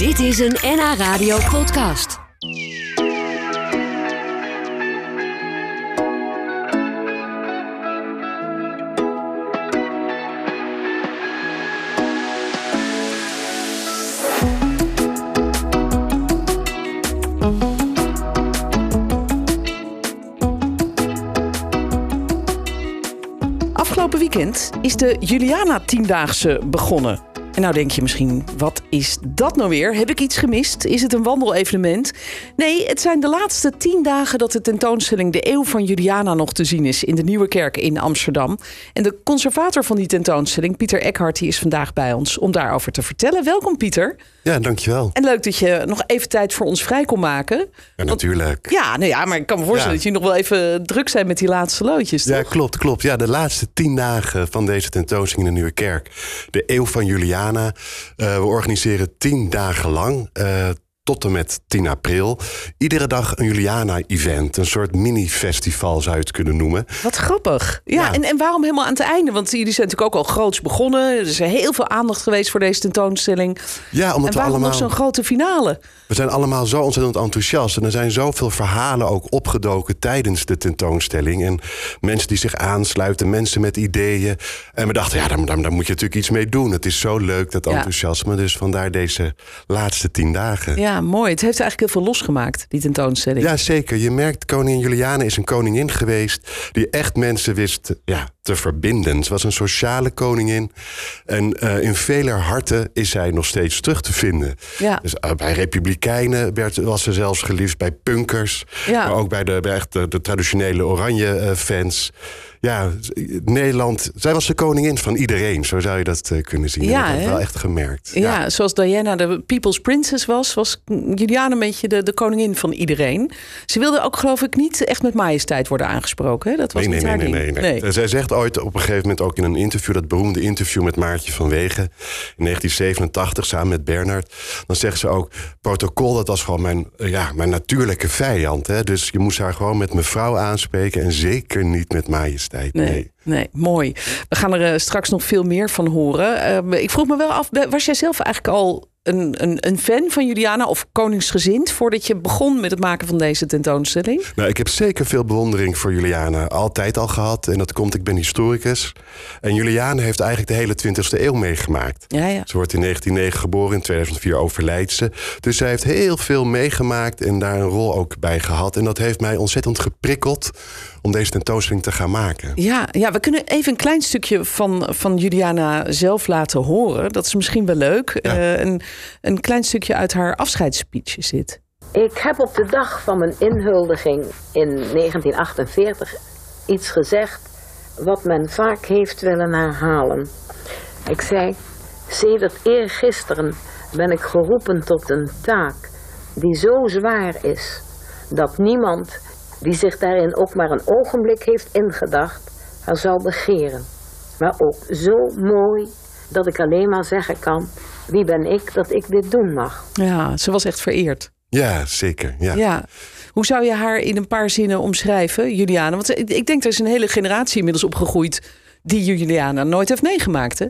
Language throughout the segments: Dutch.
Dit is een NH Radio podcast. Afgelopen weekend is de Juliana Tiendaagse begonnen. En nou denk je misschien, wat is dat nou weer? Heb ik iets gemist? Is het een wandelevenement? Nee, het zijn de laatste tien dagen dat de tentoonstelling De Eeuw van Juliana nog te zien is in de Nieuwe Kerk in Amsterdam. En de conservator van die tentoonstelling, Pieter Eckhart, die is vandaag bij ons om daarover te vertellen. Welkom Pieter. Ja, dankjewel. En leuk dat je nog even tijd voor ons vrij kon maken. Ja, natuurlijk. Ja, nou ja, maar ik kan me voorstellen Ja. dat je nog wel even druk zijn met die laatste loodjes. Ja, klopt, klopt. Ja, de laatste tien dagen van deze tentoonstelling in de Nieuwe Kerk. De Eeuw van Juliana. Eh, we organiseren tien dagen lang. Tot en met 10 april. Iedere dag een Juliana-event. Een soort mini-festival zou je het kunnen noemen. Wat grappig. Ja, Ja. En, en waarom helemaal aan het einde? Want jullie zijn natuurlijk ook al groots begonnen. Er is heel veel aandacht geweest voor deze tentoonstelling. Ja, omdat en we allemaal... nog zo'n grote finale? We zijn allemaal zo ontzettend enthousiast. En er zijn zoveel verhalen ook opgedoken tijdens de tentoonstelling. En mensen die zich aansluiten, mensen met ideeën. En we dachten, ja, daar, daar, daar moet je natuurlijk iets mee doen. Het is zo leuk, dat Ja. enthousiasme. Dus vandaar deze laatste tien dagen. Ja, mooi. Het heeft eigenlijk heel veel losgemaakt, die tentoonstelling. Ja, zeker. Je merkt, koningin Juliana is een koningin geweest... die echt mensen wist ja, te verbinden. Ze was een sociale koningin. En eh, in vele harten is zij nog steeds terug te vinden. Ja. Dus eh, bij republikeinen werd, was ze zelfs geliefd. Bij punkers. Ja. Maar ook bij de, bij echt de, de traditionele oranje-fans. Ja, Nederland... Zij was de koningin van iedereen. Zo zou je dat eh, kunnen zien. Ja, dat heb ik wel echt gemerkt. Ja, zoals Diana de People's Princess was, was Juliana een beetje de, de koningin van iedereen. Ze wilde ook, geloof ik, niet echt met majesteit worden aangesproken. Hè? Dat was Nee, nee, niet nee, nee, nee, nee. Zij zegt ooit op een gegeven moment ook in een interview, dat beroemde interview met Maartje van Wegen in 1987 samen met Bernard. Dan zegt ze ook: protocol, dat was gewoon mijn, eh, ja, mijn natuurlijke vijand. Hè? Dus je moest haar gewoon met mevrouw aanspreken en zeker niet met majesteit. Nee. Nee, nee, mooi. We gaan er eh, straks nog veel meer van horen. Eh, ik vroeg me wel af, was jij zelf eigenlijk al een, een, een fan van Juliana of koningsgezind voordat je begon met het maken van deze tentoonstelling? Nou, ik heb zeker veel bewondering voor Juliana. Altijd al gehad. En dat komt, ik ben historicus. En Juliana heeft eigenlijk de hele 20e eeuw meegemaakt. Ja, ja. Ze wordt in 1909 geboren, in 2004 overlijdt ze. Dus zij heeft heel veel meegemaakt en daar een rol ook bij gehad. En dat heeft mij ontzettend geprikkeld om deze tentoonstelling te gaan maken. Ja, ja, we kunnen even een klein stukje van, van Juliana zelf laten horen. Dat is misschien wel leuk. Ja. Eh, een, een klein stukje uit haar afscheidsspeech is dit. Ik heb op de dag van mijn inhuldiging in 1948 iets gezegd wat men vaak heeft willen herhalen. Ik zei, sedert eergisteren ben ik geroepen tot een taak die zo zwaar is dat niemand die zich daarin ook maar een ogenblik heeft ingedacht, haar zal begeren. Maar ook zo mooi dat ik alleen maar zeggen kan, wie ben ik dat ik dit doen mag. Ja, ze was echt vereerd. Ja, zeker. Ja. Ja. Hoe zou je haar in een paar zinnen omschrijven, Juliana? Want ik ik denk er is een hele generatie inmiddels opgegroeid die Juliana nooit heeft meegemaakt. Hè?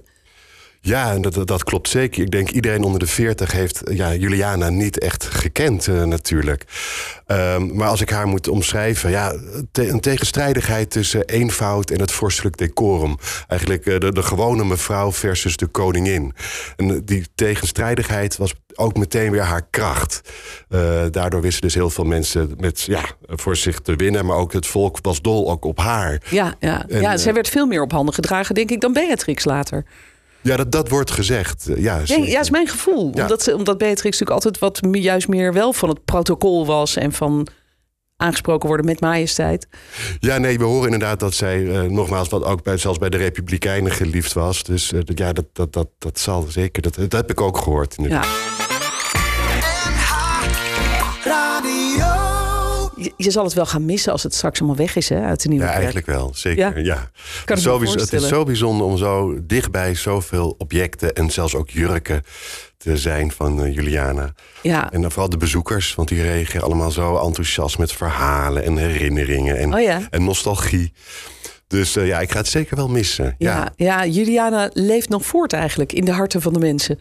Ja, en dat, dat, klopt zeker. Ik denk iedereen onder de 40 heeft ja, Juliana niet echt gekend eh, natuurlijk. Ehm, maar als ik haar moet omschrijven, ja, te- een tegenstrijdigheid tussen eenvoud en het vorstelijk decorum. Eigenlijk eh, de, de gewone mevrouw versus de koningin. En eh, die tegenstrijdigheid was ook meteen weer haar kracht. Eh, daardoor wisten dus heel veel mensen met, ja, voor zich te winnen. Maar ook het volk was dol ook op haar. Ja, ja. En, ja eh, zij werd veel meer op handen gedragen, denk ik, dan Beatrix later. Ja, dat, dat wordt gezegd. Eh, Ja, zeker. ja, is mijn gevoel. Ja. Omdat, omdat Beatrix natuurlijk altijd wat juist meer wel van het protocol was en van aangesproken worden met majesteit. Ja, nee, we horen inderdaad dat zij eh, nogmaals, wat ook bij, zelfs bij de Republikeinen geliefd was. Dus eh, dat- ja, dat, dat, dat, dat zal zeker. Dat, dat heb ik ook gehoord. inderdaad. Ja. Je, je zal het wel gaan missen als het straks allemaal weg is hè, uit de nieuwe Ja, kerk. eigenlijk wel. Zeker. Ja? Het, is zo, het is zo bijzonder om zo dichtbij zoveel objecten en zelfs ook jurken te zijn van eh, Juliana. Ja. En dan vooral de bezoekers, want die reageren allemaal zo enthousiast met verhalen en herinneringen en, Oh ja. en nostalgie. Dus uh, ja, ik ga het zeker wel missen. Ja, ja. ja, Juliana leeft nog voort eigenlijk in de harten van de mensen.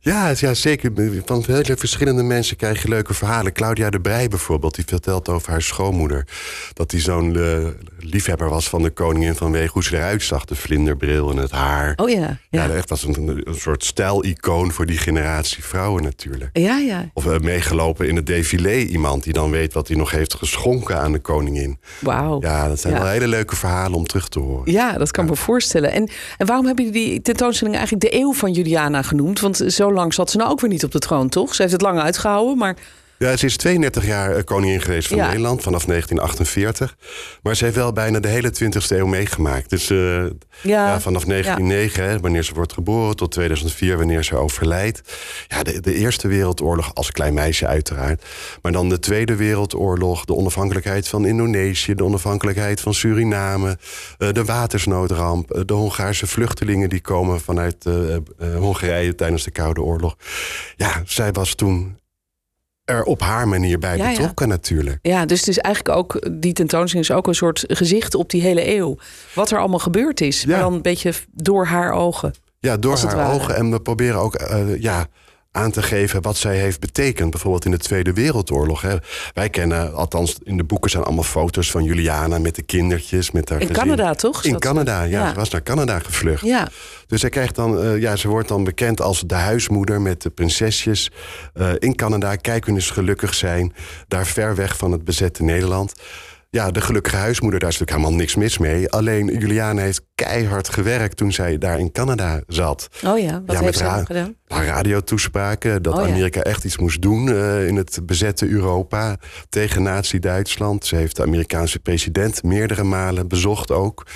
Ja, ja, zeker. Van hele verschillende mensen krijg je leuke verhalen. Claudia de Brij bijvoorbeeld, die vertelt over haar schoonmoeder. Dat die zo'n uh, liefhebber was van de koningin vanwege hoe ze eruit zag. De vlinderbril en het haar. Oh ja. Ja, ja echt was een, een soort stijlicoon voor die generatie vrouwen natuurlijk. Ja, ja. Of uh, meegelopen in het défilé iemand die dan weet wat hij nog heeft geschonken aan de koningin. Wauw. Ja, dat zijn wel hele leuke verhalen om terug te horen. Ja, dat kan me voorstellen. En, en waarom hebben jullie die tentoonstelling eigenlijk de eeuw van Juliana genoemd? Want zo lang zat ze nou ook weer niet op de troon, toch? Ze heeft het lang uitgehouden, maar ja, ze is 32 jaar eh, koningin geweest van Nederland vanaf 1948. Maar ze heeft wel bijna de hele 20e eeuw meegemaakt. Dus uh, ja. vanaf 1909, hè, wanneer ze wordt geboren, tot 2004, wanneer ze overlijdt. Ja, de, de, Eerste Wereldoorlog als klein meisje uiteraard. Maar dan de Tweede Wereldoorlog, de onafhankelijkheid van Indonesië, de onafhankelijkheid van Suriname, uh, de watersnoodramp, de Hongaarse vluchtelingen die komen vanuit Hongarije tijdens de Koude Oorlog. Ja, zij was toen er op haar manier bij betrokken natuurlijk. Ja, dus het is eigenlijk ook, die tentoonstelling is ook een soort gezicht op die hele eeuw. Wat er allemaal gebeurd is, maar dan een beetje door haar ogen. Ja, door haar ogen. En we proberen ook, uh, ja, aan te geven wat zij heeft betekend. Bijvoorbeeld in de Tweede Wereldoorlog. Hè. Wij kennen, althans in de boeken zijn allemaal foto's van Juliana met de kindertjes. Met haar in Canada toch? In Canada, ja, Ze was naar Canada gevlucht. Ja. Dus zij krijgt dan, uh, ja, ze wordt dan bekend als de huismoeder met de prinsesjes uh, in Canada. Kijk, hun eens gelukkig zijn. Daar ver weg van het bezette Nederland ja, de gelukkige huismoeder, daar is natuurlijk helemaal niks mis mee. Alleen Juliana heeft keihard gewerkt toen zij daar in Canada zat. Oh ja, wat heeft ze gedaan? Haar radiotoespraken, dat oh Amerika echt iets moest doen uh, in het bezette Europa tegen nazi-Duitsland. Ze heeft de Amerikaanse president meerdere malen bezocht ook.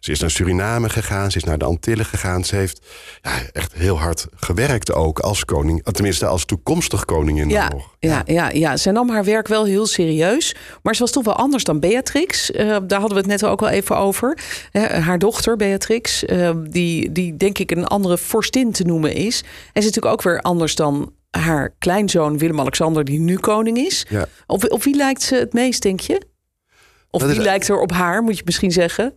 Ze is naar Suriname gegaan, ze is naar de Antillen gegaan. Ze heeft ja, echt heel hard gewerkt ook als koning, tenminste als toekomstig koningin ja, nog. Ja, ja, ja, ze nam haar werk wel heel serieus, maar ze was toch wel anders dan Beatrix. Uh, daar hadden we het net ook al even over. haar dochter Beatrix, uh, die, die denk ik een andere vorstin te noemen is. En is natuurlijk ook weer anders dan haar kleinzoon Willem-Alexander, die nu koning is. Ja. Op, op wie lijkt ze het meest, denk je? Of wie lijkt er op haar, moet je misschien zeggen?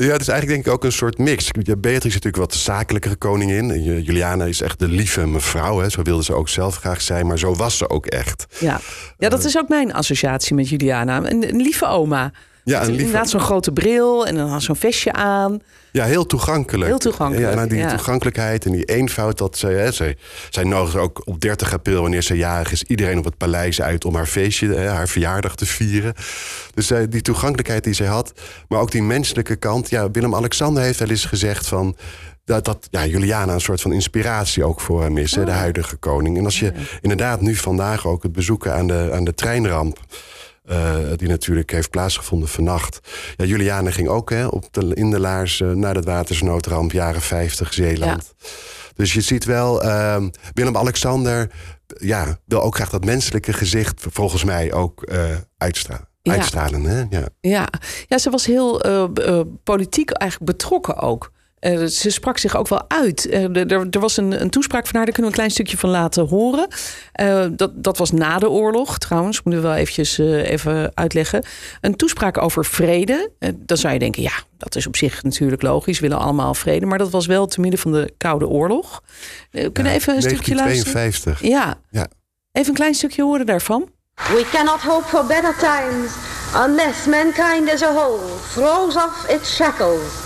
Ja, het is eigenlijk denk ik ook een soort mix. Beatrix is natuurlijk wat zakelijkere koningin. Juliana is echt de lieve mevrouw. Hè. Zo wilde ze ook zelf graag zijn, maar zo was ze ook echt. Ja, ja dat is ook mijn associatie met Juliana. Een, een lieve oma. Ja, lieve... Inderdaad zo'n grote bril en dan zo'n vestje aan. Ja, heel toegankelijk. Heel toegankelijk. Ja, nou, die toegankelijkheid en die eenvoud. Dat ze, hè, ze, zij nodigt ook op 30 april, wanneer ze jarig is, iedereen op het paleis uit om haar feestje, hè, haar verjaardag te vieren. Dus uh, die toegankelijkheid die zij had, maar ook die menselijke kant. Ja, Willem-Alexander heeft wel eens gezegd van dat, dat ja, Juliana een soort van inspiratie ook voor hem is, de oh. huidige koning. En als je inderdaad nu vandaag ook het bezoeken aan de, aan de treinramp. Uh, die natuurlijk heeft plaatsgevonden vannacht. Ja, Juliane ging ook hè, op de, in de laars uh, naar het watersnoodramp, jaren 50, Zeeland. Ja. Dus je ziet wel, uh, Willem-Alexander ja, wil ook graag dat menselijke gezicht volgens mij ook uh, uitstralen. Ja. Uitstralen, hè? Ja. Ja. ja, ze was heel politiek eigenlijk betrokken ook. Uh, ze sprak zich ook wel uit. Uh, er, er, was een, een, toespraak van haar, daar kunnen we een klein stukje van laten horen. Uh, dat, dat was na de oorlog trouwens, moeten we wel eventjes even uitleggen. Een toespraak over vrede. dan zou je denken, ja, dat is op zich natuurlijk logisch. We willen allemaal vrede. Maar dat was wel te midden van de Koude Oorlog. we kunnen ja, even een stukje luisteren. Ja. ja, even een klein stukje horen daarvan. We cannot hope for better times unless mankind as a whole throws off its shackles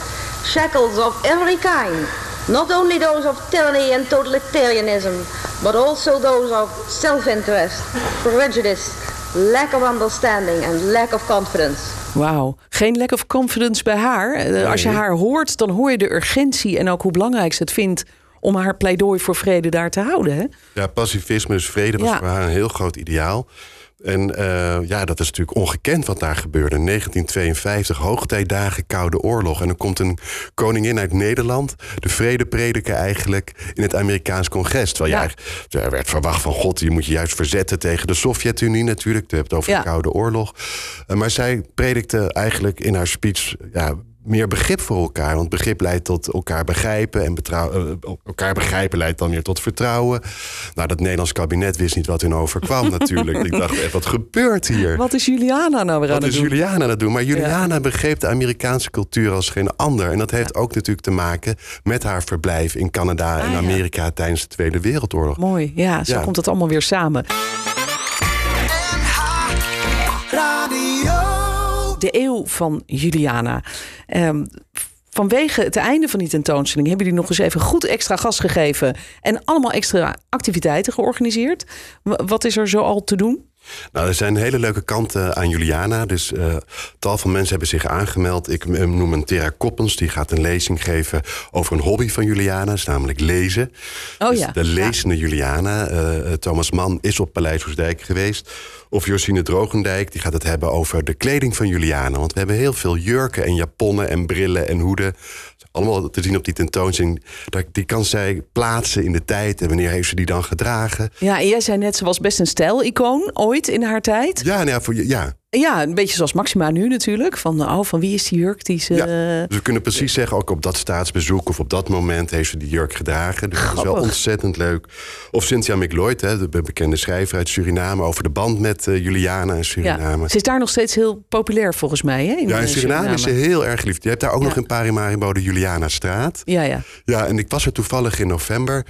shackles of every kind, not only those of tyranny and totalitarianism, but also those of self-interest, prejudice, lack of understanding and lack of confidence. Wauw, geen lack of confidence bij haar. Eh, als je haar hoort, dan hoor je de urgentie en ook hoe belangrijk ze het vindt om haar pleidooi voor vrede daar te houden. Hè? Ja, pacifisme, dus vrede was voor haar een heel groot ideaal. En uh, ja, dat is natuurlijk ongekend wat daar gebeurde. 1952, hoogtijdagen, Koude Oorlog. En dan komt een koningin uit Nederland, de vrede prediken eigenlijk in het Amerikaans congres. Terwijl ja. er werd verwacht van god, je moet je juist verzetten tegen de Sovjet-Unie natuurlijk. Je hebt het over de Koude Oorlog. Uh, maar zij predikte eigenlijk in haar speech ja, meer begrip voor elkaar. Want begrip leidt tot elkaar begrijpen. En eh, elkaar begrijpen leidt dan weer tot vertrouwen. Nou, dat Nederlands kabinet wist niet wat hun overkwam natuurlijk. Ik dacht, echt, wat gebeurt hier? Wat is Juliana nou weer aan Wat het is doen? Juliana aan het doen? Maar Juliana begreep de Amerikaanse cultuur als geen ander. En dat heeft ook natuurlijk te maken met haar verblijf in Canada en Ah, ja. Amerika tijdens de Tweede Wereldoorlog. Mooi, ja, zo Ja. komt het allemaal weer samen. De eeuw van Juliana. Ehm, vanwege het einde van die tentoonstelling hebben jullie nog eens even goed extra gas gegeven en allemaal extra activiteiten georganiseerd. Wat is er zo al te doen? Nou, er zijn hele leuke kanten aan Juliana. Dus eh, tal van mensen hebben zich aangemeld. Ik eh, noem een Tera Koppens. Die gaat een lezing geven over een hobby van Juliana. Is namelijk lezen. Oh Dus ja, De lezende Juliana. Eh, Thomas Mann is op Paleis Hoesdijk geweest. Of Josine Drogendijk. Die gaat het hebben over de kleding van Juliana. Want we hebben heel veel jurken en japonnen en brillen en hoeden. Allemaal te zien op die tentoonstelling. Die kan zij plaatsen in de tijd. En wanneer heeft ze die dan gedragen? Ja, en jij zei net, ze was best een stijlicoon ooit in haar tijd. Ja, nou ja, voor, je- ja, Ja, een beetje zoals Maxima nu natuurlijk. Van, oh, van wie is die jurk die ze... Ja, dus we kunnen precies zeggen, ook op dat staatsbezoek of op dat moment heeft ze die jurk gedragen. Dus dat is wel ontzettend leuk. Of Cynthia McLeod, hè, de be- bekende schrijver uit Suriname, over de band met eh, Juliana en Suriname. Ja, ze is daar nog steeds heel populair volgens mij. Hè, in Ja, in eh, Suriname is ze heel erg lief. Je hebt daar ook Ja. nog in Parimaribo de Juliana-straat. Ja, ja. Ja, en ik was er toevallig in november.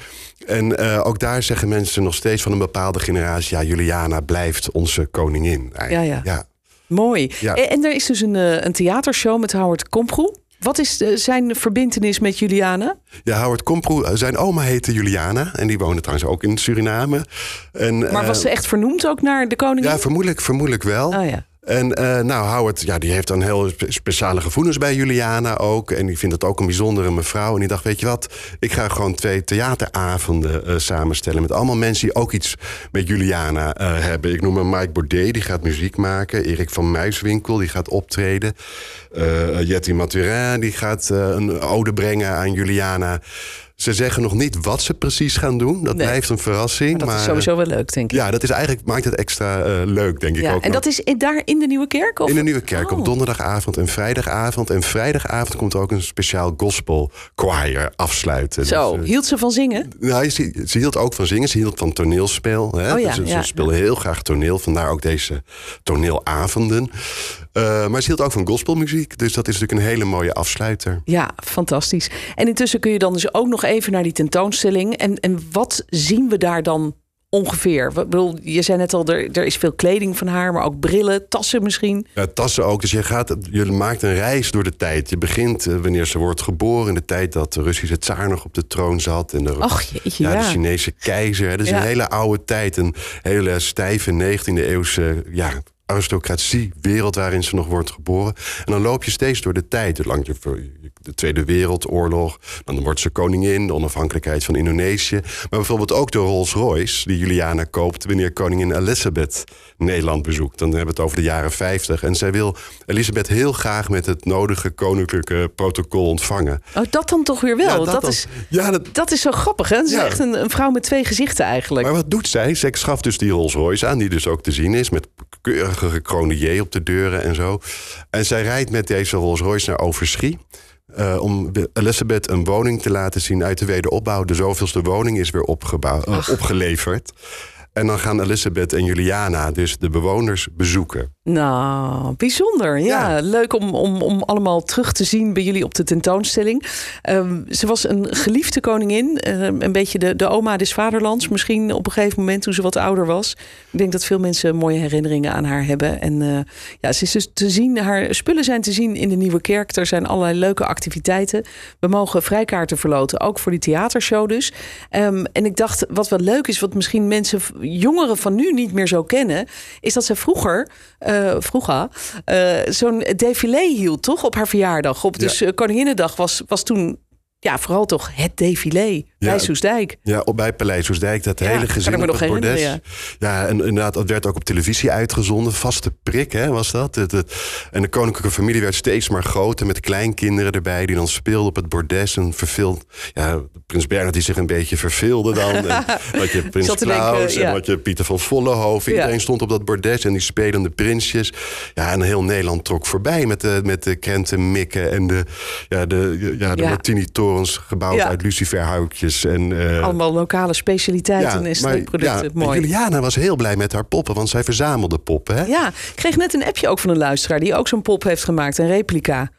En eh, ook daar zeggen mensen nog steeds van een bepaalde generatie... ja, Juliana blijft onze koningin. Ja, ja. ja. Mooi. Ja. En, en er is dus een, eh, een theatershow met Howard Komproe. Wat is eh, zijn verbintenis met Juliana? Ja, Howard Komproe, zijn oma heette Juliana. En die woonde trouwens ook in Suriname. En, Maar was ze echt vernoemd ook naar de koningin? Ja, vermoedelijk, vermoedelijk wel. Oh ja. En eh, nou, Howard, ja, die heeft dan heel spe- speciale gevoelens bij Juliana ook. En die vindt het ook een bijzondere mevrouw. En die dacht, weet je wat, ik ga gewoon twee theateravonden eh, samenstellen... met allemaal mensen die ook iets met Juliana eh, hebben. Ik noem een Mike Baudet, die gaat muziek maken. Erik van Muiswinkel, die gaat optreden. Jetty Maturin, die gaat een ode brengen aan Juliana... Ze zeggen nog niet wat ze precies gaan doen. Dat Nee. blijft een verrassing. Maar dat is sowieso wel leuk, denk ik. Ja, dat is eigenlijk, maakt het extra eh, leuk, denk ik Ja, ook. en nog. dat is in- daar in de Nieuwe Kerk? Of? In de Nieuwe Kerk Oh. op donderdagavond en vrijdagavond. En vrijdagavond komt er ook een speciaal gospel choir afsluiten. Zo, Dus, eh, hield ze van zingen? nou, ze, ze hield ook van zingen. Ze hield van toneelspel. Hè? Oh ja, Dus ja, ze speelde heel graag toneel. Vandaar ook deze toneelavonden. Eh, maar ze hield ook van gospelmuziek. Dus dat is natuurlijk een hele mooie afsluiter. Ja, fantastisch. En intussen kun je dan dus ook nog even naar die tentoonstelling. En, en wat zien we daar dan ongeveer? Ik bedoel, je zei net al, er, er is veel kleding van haar, maar ook brillen, tassen misschien. Ja, tassen ook. Dus je, gaat, je maakt een reis door de tijd. Je begint eh, wanneer ze wordt geboren. In de tijd dat de Russische tsaar nog op de troon zat. En de, Och, jeetje, ja, ja. de Chinese keizer. hè. Dat is Ja. een hele oude tijd. Een hele stijve 19e eeuwse ja, aristocratie. Wereld waarin ze nog wordt geboren. En dan loop je steeds door de tijd. Lang de Tweede Wereldoorlog. Dan wordt ze koningin. De onafhankelijkheid van Indonesië. Maar bijvoorbeeld ook de Rolls Royce. Die Juliana koopt wanneer koningin Elizabeth Nederland bezoekt. Dan hebben we het over de jaren 50. En zij wil Elisabeth heel graag met het nodige koninklijke protocol ontvangen. Oh, dat dan toch weer wel. Ja, dat, dan. is, Ja, dat, dat is zo grappig, hè? Is Ja. echt een, een vrouw met twee gezichten eigenlijk. Maar wat doet zij? Zij schaft dus die Rolls Royce aan, die dus ook te zien is, met keurige gekroonde J op de deuren en zo. En zij rijdt met deze Rolls Royce naar Overschie. eh, om Elizabeth een woning te laten zien uit de wederopbouw. De zoveelste woning is weer eh, opgeleverd. En dan gaan Elizabeth en Juliana dus de bewoners bezoeken. Nou, bijzonder. Ja, Ja. leuk om, om, om allemaal terug te zien bij jullie op de tentoonstelling. Ehm, ze was een geliefde koningin. Ehm, een beetje de, de oma des vaderlands. Misschien op een gegeven moment toen ze wat ouder was. Ik denk dat veel mensen mooie herinneringen aan haar hebben. En eh, ja, ze is dus te zien. Haar spullen zijn te zien in de Nieuwe Kerk. Er zijn allerlei leuke activiteiten. We mogen vrijkaarten verloten, ook voor die theatershow dus. Ehm, en ik dacht, wat wel leuk is, wat misschien mensen, jongeren van nu niet meer zo kennen, is dat ze vroeger, eh, vroeger, eh, zo'n défilé hield, toch? Op haar verjaardag. Op, dus eh, Koninginnedag was, was toen ja, vooral toch het défilé bij Ja, Soesdijk. Ja, op bij Paleis Oesdijk, dat Ja, hele gezin op het bordes. herinneren, Ja. en inderdaad, dat werd ook op televisie uitgezonden. Vaste prik, hè, was dat. Het, het- en de koninklijke familie werd steeds maar groter... met kleinkinderen erbij die dan speelden op het bordes. En verveeld... Ja, prins Bernhard die zich een beetje verveelde dan. en had je prins Klaus denken, ja. en had je Pieter van Vollenhoven. Ja. Iedereen stond op dat bordes en die spelende prinsjes. Ja, en heel Nederland trok voorbij met de, met de krenten mikken... en de, ja, de, ja, de Ja. Martini-torens gebouwd Ja. uit luciferhoutjes. En, eh, Allemaal lokale specialiteiten en streekproducten. ja, Mooi. Juliana was heel blij met haar poppen, want zij verzamelde poppen. Hè? Ja, ik kreeg net een appje ook van een luisteraar die ook zo'n pop heeft gemaakt, een replica.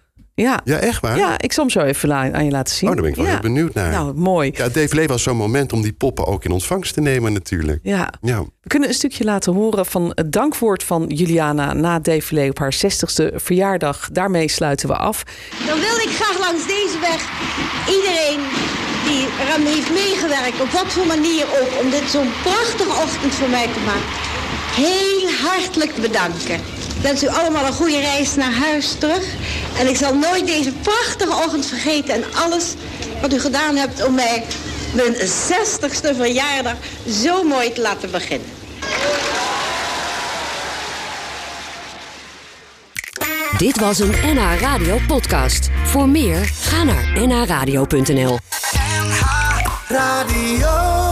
Ja, Ja, echt waar? ja ik zal hem zo even aan je laten zien. Oh, daar ben ik wel ja. heel benieuwd naar. Nou, mooi. Ja, Dave was zo'n moment om die poppen ook in ontvangst te nemen natuurlijk. Ja. Ja. We kunnen een stukje laten horen van het dankwoord van Juliana na het défilé op haar 60ste verjaardag. Daarmee sluiten we af. Dan wil ik graag langs deze weg iedereen die eraan heeft meegewerkt, op wat voor manier ook, om dit zo'n prachtige ochtend voor mij te maken, heel hartelijk bedanken. Ik wens u allemaal een goede reis naar huis terug. En ik zal nooit deze prachtige ochtend vergeten en alles wat u gedaan hebt om mij mijn 60ste verjaardag zo mooi te laten beginnen. Dit was een NH Radio podcast. Voor meer, ga naar nhradio.nl. Radio.